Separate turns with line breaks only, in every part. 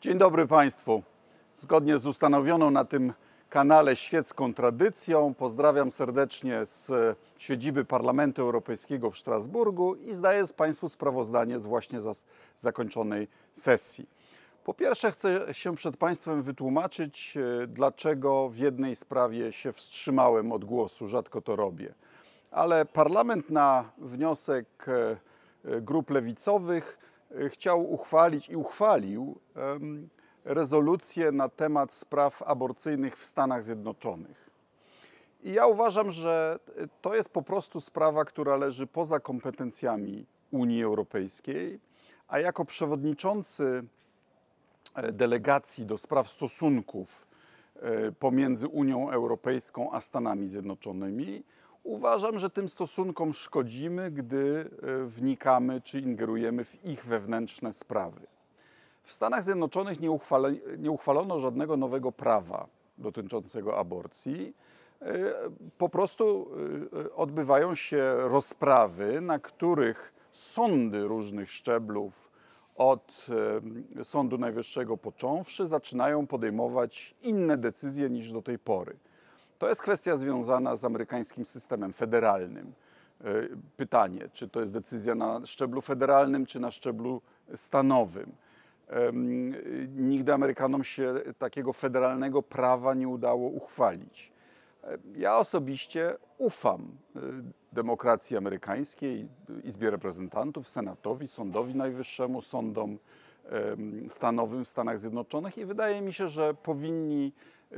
Dzień dobry Państwu. Zgodnie z ustanowioną na tym kanale świecką tradycją, pozdrawiam serdecznie z siedziby Parlamentu Europejskiego w Strasburgu i zdaję Państwu sprawozdanie z właśnie zakończonej sesji. Po pierwsze, chcę się przed Państwem wytłumaczyć, e, dlaczego w jednej sprawie się wstrzymałem od głosu, rzadko to robię. Ale Parlament na wniosek e, e, grup lewicowych chciał uchwalić i uchwalił rezolucję na temat spraw aborcyjnych w Stanach Zjednoczonych. I ja uważam, że to jest po prostu sprawa, która leży poza kompetencjami Unii Europejskiej, a jako przewodniczący e, delegacji do spraw stosunków e, pomiędzy Unią Europejską a Stanami Zjednoczonymi, uważam, że tym stosunkom szkodzimy, gdy e, wnikamy czy ingerujemy w ich wewnętrzne sprawy. W Stanach Zjednoczonych nie, nie uchwalono żadnego nowego prawa dotyczącego aborcji. E, po prostu e, odbywają się rozprawy, na których sądy różnych szczeblów, od Sądu Najwyższego począwszy, zaczynają podejmować inne decyzje niż do tej pory. To jest kwestia związana z amerykańskim systemem federalnym. Pytanie, czy to jest decyzja na szczeblu federalnym, czy na szczeblu stanowym. Nigdy Amerykanom się takiego federalnego prawa nie udało uchwalić. Ja osobiście ufam demokracji amerykańskiej, Izbie Reprezentantów, Senatowi, Sądowi Najwyższemu, sądom stanowym w Stanach Zjednoczonych i wydaje mi się, że powinni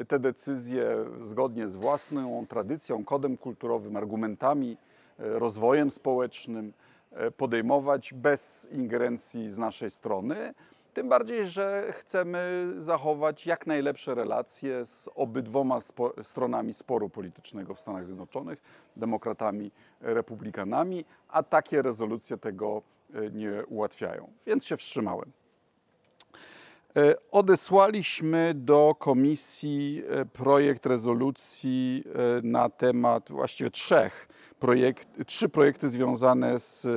te decyzje zgodnie z własną tradycją, kodem kulturowym, argumentami, e, rozwojem społecznym e, podejmować bez ingerencji z naszej strony. Tym bardziej, że chcemy zachować jak najlepsze relacje z obydwoma spo stronami sporu politycznego w Stanach Zjednoczonych, demokratami, republikanami, a takie rezolucje tego e, nie ułatwiają. Więc się wstrzymałem. E, odesłaliśmy do komisji e, projekt rezolucji na temat właściwie trzech projekt, trzy projekty związane z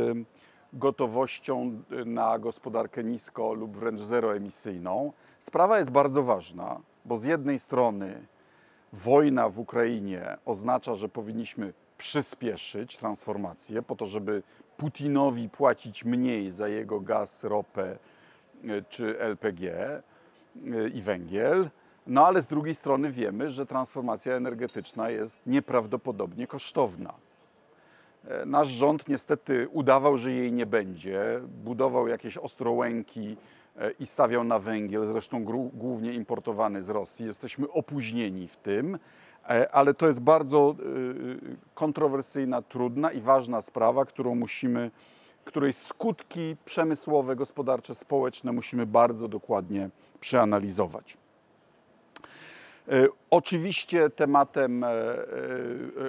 gotowością na gospodarkę nisko lub wręcz zeroemisyjną. Sprawa jest bardzo ważna, bo z jednej strony wojna w Ukrainie oznacza, że powinniśmy przyspieszyć transformację po to, żeby Putinowi płacić mniej za jego gaz, ropę czy LPG y, i węgiel. No ale z drugiej strony wiemy, że transformacja energetyczna jest nieprawdopodobnie kosztowna. E, nasz rząd niestety udawał, że jej nie będzie, budował jakieś ostrołęki e, i stawiał na węgiel, zresztą głównie importowany z Rosji. Jesteśmy opóźnieni w tym, e, ale to jest bardzo kontrowersyjna, trudna i ważna sprawa, którą musimy, której skutki przemysłowe, gospodarcze, społeczne musimy bardzo dokładnie przeanalizować. E, oczywiście tematem e, e,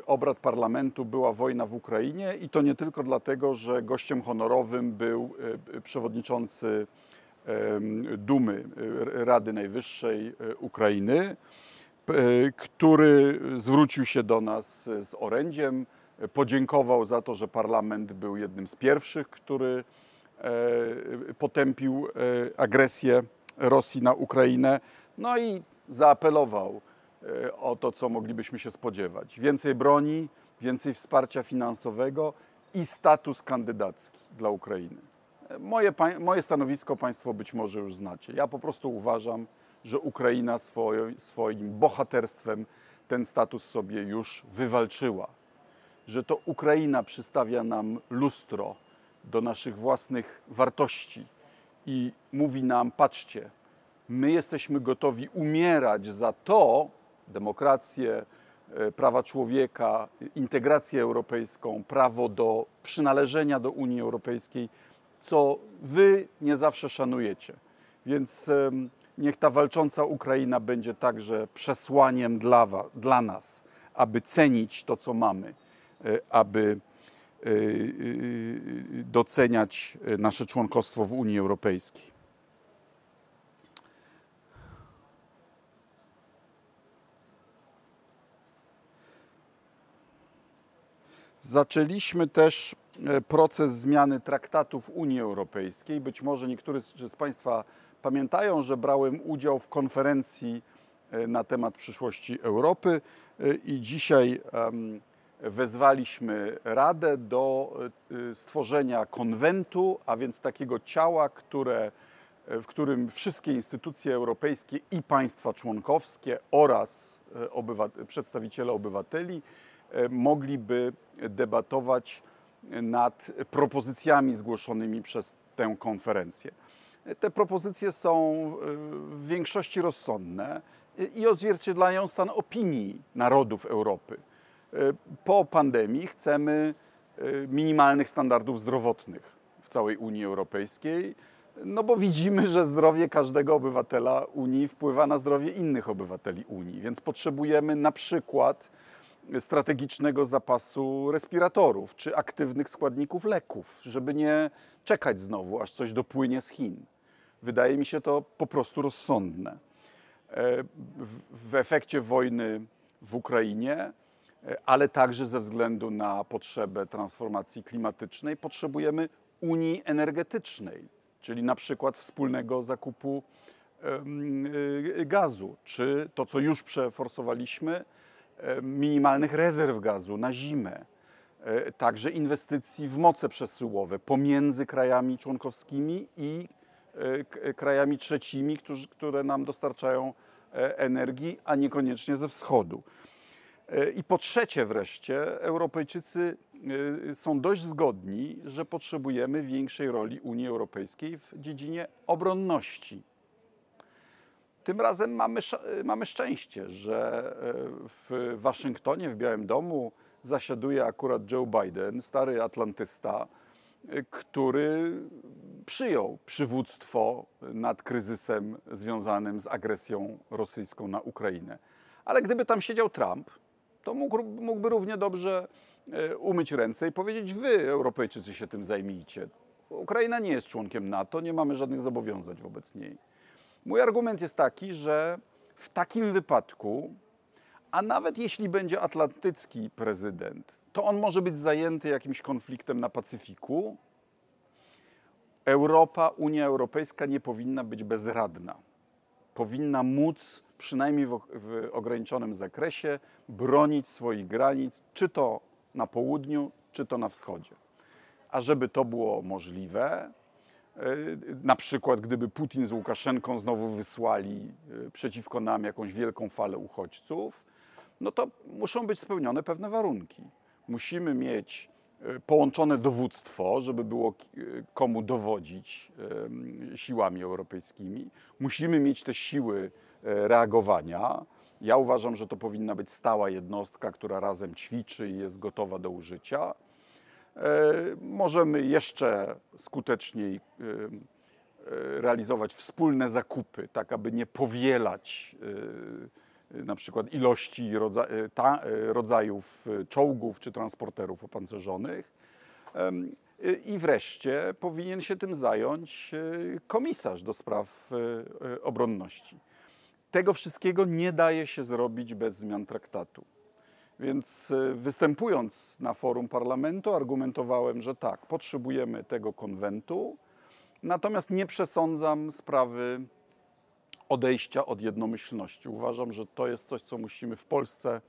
obrad parlamentu była wojna w Ukrainie i to nie tylko dlatego, że gościem honorowym był przewodniczący Dumy Rady Najwyższej Ukrainy, który zwrócił się do nas z orędziem, podziękował za to, że parlament był jednym z pierwszych, który potępił agresję Rosji na Ukrainę. No i zaapelował e, o to, co moglibyśmy się spodziewać. Więcej broni, więcej wsparcia finansowego i status kandydacki dla Ukrainy. E, moje, moje stanowisko Państwo być może już znacie. Ja po prostu uważam, że Ukraina swoim, swoim bohaterstwem ten status sobie już wywalczyła. Że to Ukraina przystawia nam lustro do naszych własnych wartości i mówi nam: patrzcie, my jesteśmy gotowi umierać za to, demokrację, e, prawa człowieka, integrację europejską, prawo do przynależenia do Unii Europejskiej, co wy nie zawsze szanujecie. Więc niech ta walcząca Ukraina będzie także przesłaniem dla, was, dla nas, aby cenić to, co mamy, aby e, doceniać nasze członkostwo w Unii Europejskiej. Zaczęliśmy też e, proces zmiany traktatów Unii Europejskiej. Być może niektórzy z Państwa pamiętają, że brałem udział w konferencji e, na temat przyszłości Europy e, i dzisiaj wezwaliśmy Radę do e, stworzenia konwentu, a więc takiego ciała, które, w którym wszystkie instytucje europejskie i państwa członkowskie oraz obywat- przedstawiciele obywateli mogliby debatować nad propozycjami zgłoszonymi przez tę konferencję. Te propozycje są w większości rozsądne i odzwierciedlają stan opinii narodów Europy. E, Po pandemii chcemy e, minimalnych standardów zdrowotnych w całej Unii Europejskiej, no bo widzimy, że zdrowie każdego obywatela Unii wpływa na zdrowie innych obywateli Unii, więc potrzebujemy na przykład strategicznego zapasu respiratorów czy aktywnych składników leków, żeby nie czekać znowu, aż coś dopłynie z Chin. Wydaje mi się to po prostu rozsądne. E, W, efekcie wojny w Ukrainie, ale także ze względu na potrzebę transformacji klimatycznej, potrzebujemy Unii energetycznej, czyli na przykład wspólnego zakupu y, gazu, czy to, co już przeforsowaliśmy, e, minimalnych rezerw gazu na zimę, e, także inwestycji w moce przesyłowe pomiędzy krajami członkowskimi i e, krajami trzecimi, które nam dostarczają e, energii, a niekoniecznie ze wschodu. I po trzecie wreszcie, Europejczycy e, są dość zgodni, że potrzebujemy większej roli Unii Europejskiej w dziedzinie obronności. Tym razem mamy, mamy szczęście, że e, w Waszyngtonie, w Białym Domu zasiaduje akurat Joe Biden, stary atlantysta, e, który przyjął przywództwo nad kryzysem związanym z agresją rosyjską na Ukrainę. Ale gdyby tam siedział Trump, to mógł, mógłby równie dobrze e, umyć ręce i powiedzieć: Wy, Europejczycy, się tym zajmijcie. Ukraina nie jest członkiem NATO, nie mamy żadnych zobowiązań wobec niej. Mój argument jest taki, że w takim wypadku, a nawet jeśli będzie atlantycki prezydent, to on może być zajęty jakimś konfliktem na Pacyfiku. Europa, Unia Europejska nie powinna być bezradna. Powinna móc, przynajmniej w, w ograniczonym zakresie, bronić swoich granic, czy to na południu, czy to na wschodzie. A żeby to było możliwe, y, na przykład gdyby Putin z Łukaszenką znowu wysłali y, przeciwko nam jakąś wielką falę uchodźców, no to muszą być spełnione pewne warunki. Musimy mieć y, połączone dowództwo, żeby było komu dowodzić siłami europejskimi. Musimy mieć te siły reagowania. Ja uważam, że to powinna być stała jednostka, która razem ćwiczy i jest gotowa do użycia. E, Możemy jeszcze skuteczniej e, e, realizować wspólne zakupy, tak aby nie powielać e, na przykład ilości e, e, rodzajów e, czołgów czy transporterów opancerzonych. E, I wreszcie powinien się tym zająć e, komisarz do spraw e, e, obronności. Tego wszystkiego nie daje się zrobić bez zmian traktatu. Więc e, występując na forum parlamentu, argumentowałem, że tak, potrzebujemy tego konwentu, natomiast nie przesądzam sprawy odejścia od jednomyślności. Uważam, że to jest coś, co musimy w Polsce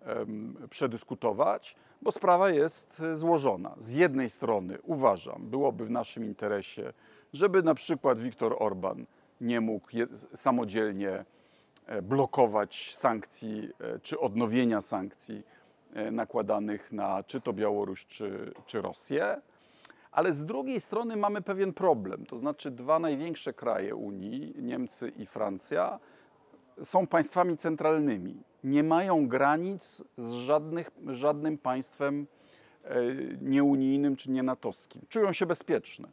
em, przedyskutować, bo sprawa jest e, złożona. Z jednej strony uważam, byłoby w naszym interesie, żeby na przykład Viktor Orban nie mógł samodzielnie blokować sankcji e, czy odnowienia sankcji e, nakładanych na czy to Białoruś, czy, czy Rosję. Ale z drugiej strony mamy pewien problem. To znaczy, dwa największe kraje Unii, Niemcy i Francja, są państwami centralnymi. Nie mają granic z żadnych, żadnym państwem e, nieunijnym czy nienatowskim. Czują się bezpieczne,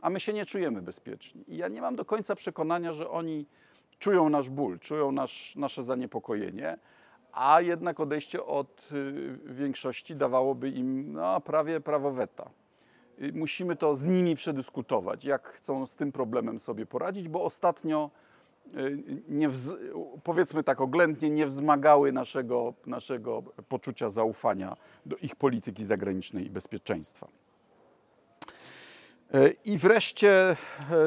a my się nie czujemy bezpieczni. I ja nie mam do końca przekonania, że oni czują nasz ból, czują nasz, nasze zaniepokojenie, a jednak odejście od y, większości dawałoby im no, prawie prawo weta. Y, Musimy to z nimi przedyskutować, jak chcą z tym problemem sobie poradzić, bo ostatnio y, nie wz, powiedzmy tak oględnie, nie wzmagały naszego, naszego poczucia zaufania do ich polityki zagranicznej i bezpieczeństwa. I wreszcie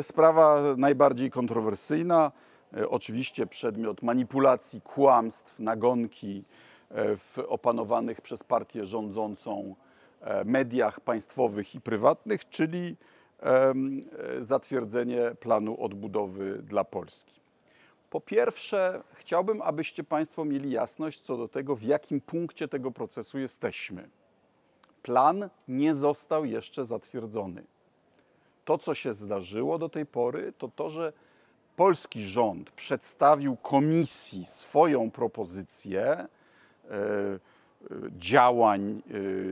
sprawa najbardziej kontrowersyjna, oczywiście przedmiot manipulacji, kłamstw, nagonki w opanowanych przez partię rządzącą mediach państwowych i prywatnych, czyli zatwierdzenie planu odbudowy dla Polski. Po pierwsze, chciałbym, abyście Państwo mieli jasność co do tego, w jakim punkcie tego procesu jesteśmy. Plan nie został jeszcze zatwierdzony. To, co się zdarzyło do tej pory, to to, że polski rząd przedstawił komisji swoją propozycję e, e, działań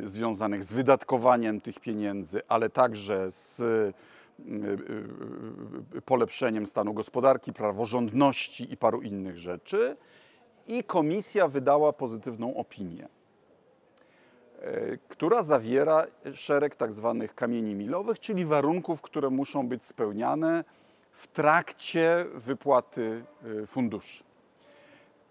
e, związanych z wydatkowaniem tych pieniędzy, ale także z polepszeniem stanu gospodarki, praworządności i paru innych rzeczy. I komisja wydała pozytywną opinię. Która zawiera szereg tak zwanych kamieni milowych, czyli warunków, które muszą być spełniane w trakcie wypłaty e, funduszy.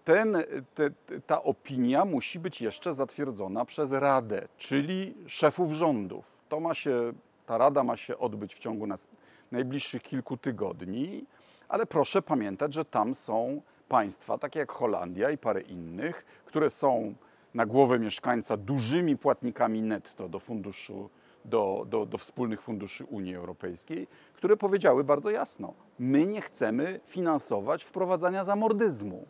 Ten, te, ta opinia musi być jeszcze zatwierdzona przez Radę, czyli szefów rządów. To ma się, ta Rada ma się odbyć w ciągu nas, najbliższych kilku tygodni, ale proszę pamiętać, że tam są państwa, takie jak Holandia i parę innych, które są na głowę mieszkańca dużymi płatnikami netto do funduszu, do, do, do wspólnych funduszy Unii Europejskiej, które powiedziały bardzo jasno: my nie chcemy finansować wprowadzania zamordyzmu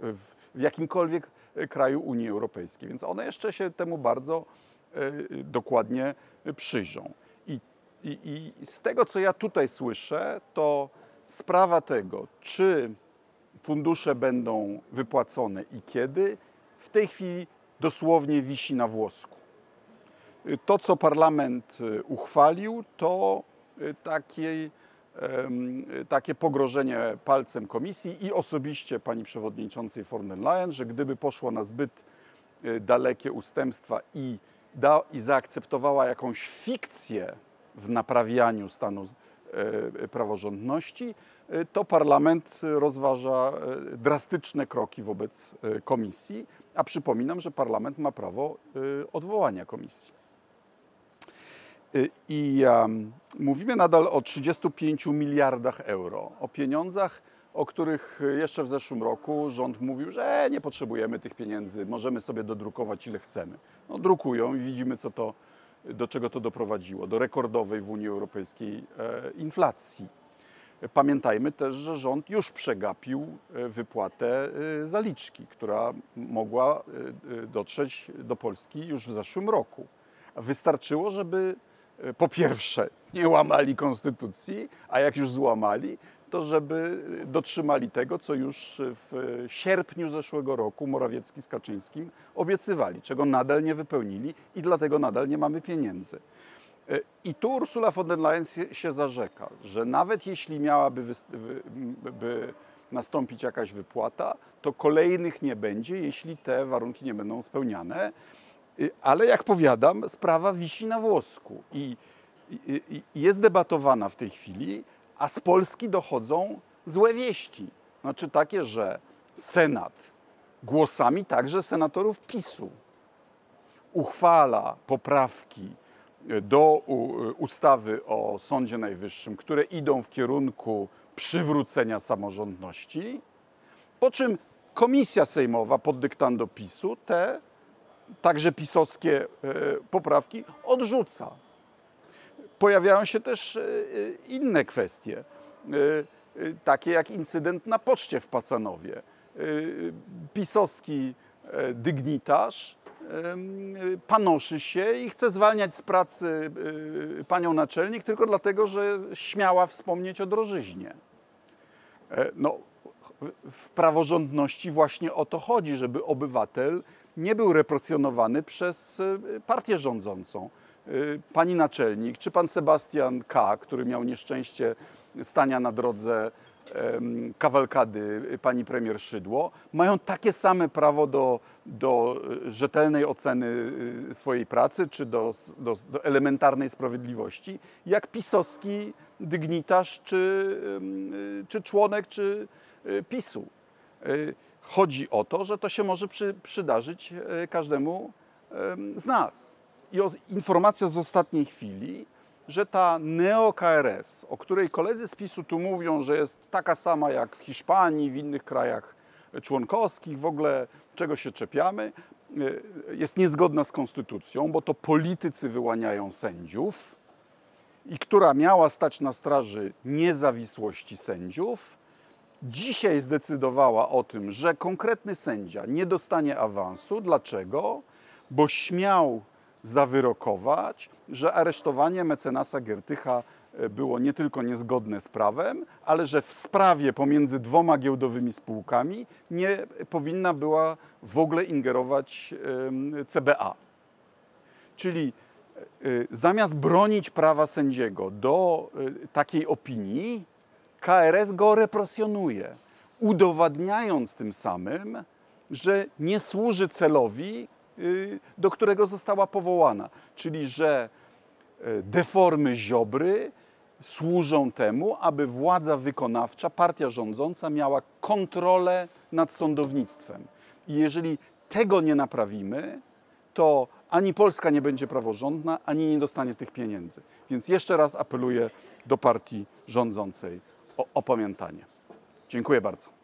w, w jakimkolwiek kraju Unii Europejskiej. Więc one jeszcze się temu bardzo e, dokładnie przyjrzą. I, i, I z tego, co ja tutaj słyszę, to sprawa tego, czy fundusze będą wypłacone i kiedy, w tej chwili dosłownie wisi na włosku. To, co parlament y, uchwalił, to y, takie, takie pogrożenie palcem komisji i osobiście pani przewodniczącej von der Leyen, że gdyby poszło na zbyt y, dalekie ustępstwa i, da, i zaakceptowała jakąś fikcję w naprawianiu stanu praworządności, to parlament rozważa drastyczne kroki wobec komisji a przypominam, że parlament ma prawo y, odwołania komisji. Y, I mówimy nadal o 35 miliardach euro, o pieniądzach, o których jeszcze w zeszłym roku rząd mówił, że nie potrzebujemy tych pieniędzy, możemy sobie dodrukować ile chcemy. No, drukują i widzimy, co to, do czego to doprowadziło, do rekordowej w Unii Europejskiej e, inflacji. Pamiętajmy też, że rząd już przegapił e, wypłatę e, zaliczki, która mogła e, dotrzeć do Polski już w zeszłym roku. Wystarczyło, żeby po pierwsze nie łamali konstytucji, a jak już złamali, to żeby dotrzymali tego, co już w sierpniu zeszłego roku Morawiecki z Kaczyńskim obiecywali, czego nadal nie wypełnili i dlatego nadal nie mamy pieniędzy. E, I tu Ursula von der Leyen się zarzeka, że nawet jeśli miałaby by nastąpić jakaś wypłata, to kolejnych nie będzie, jeśli te warunki nie będą spełniane. E, ale jak powiadam, sprawa wisi na włosku i, i, i jest debatowana w tej chwili, a z Polski dochodzą złe wieści. Znaczy takie, że Senat głosami także senatorów PiSu uchwala poprawki do ustawy o Sądzie Najwyższym, które idą w kierunku przywrócenia samorządności, po czym komisja sejmowa pod dyktando PiSu te także pisowskie e, poprawki odrzuca. Pojawiają się też e, inne kwestie, e, takie jak incydent na poczcie w Pacanowie. Pisowski dygnitarz panoszy się i chce zwalniać z pracy panią naczelnik tylko dlatego, że śmiała wspomnieć o drożyźnie. E, no, w praworządności właśnie o to chodzi, żeby obywatel nie był represjonowany przez y, partię rządzącą. Y, pani naczelnik, czy pan Sebastian K., który miał nieszczęście stania na drodze kawalkady pani premier Szydło, mają takie same prawo do, do rzetelnej oceny swojej pracy czy do, do, do elementarnej sprawiedliwości, jak pisowski dygnitarz czy, czy członek czy PiSu. Chodzi o to, że to się może przy, przydarzyć każdemu z nas. I informacja z ostatniej chwili, że ta neo-KRS, o której koledzy z PiSu tu mówią, że jest taka sama jak w Hiszpanii, w innych krajach członkowskich, w ogóle czego się czepiamy, y, jest niezgodna z konstytucją, bo to politycy wyłaniają sędziów i która miała stać na straży niezawisłości sędziów, dzisiaj zdecydowała o tym, że konkretny sędzia nie dostanie awansu. Dlaczego? Bo śmiał zawyrokować, że aresztowanie mecenasa Giertycha e, było nie tylko niezgodne z prawem, ale że w sprawie pomiędzy dwoma giełdowymi spółkami nie powinna była w ogóle ingerować CBA. Czyli y, zamiast bronić prawa sędziego do takiej opinii, KRS go represjonuje, udowadniając tym samym, że nie służy celowi, y, do którego została powołana, czyli że y, deformy Ziobry służą temu, aby władza wykonawcza, partia rządząca miała kontrolę nad sądownictwem. I jeżeli tego nie naprawimy, to ani Polska nie będzie praworządna, ani nie dostanie tych pieniędzy. Więc jeszcze raz apeluję do partii rządzącej opamiętanie. Dziękuję bardzo.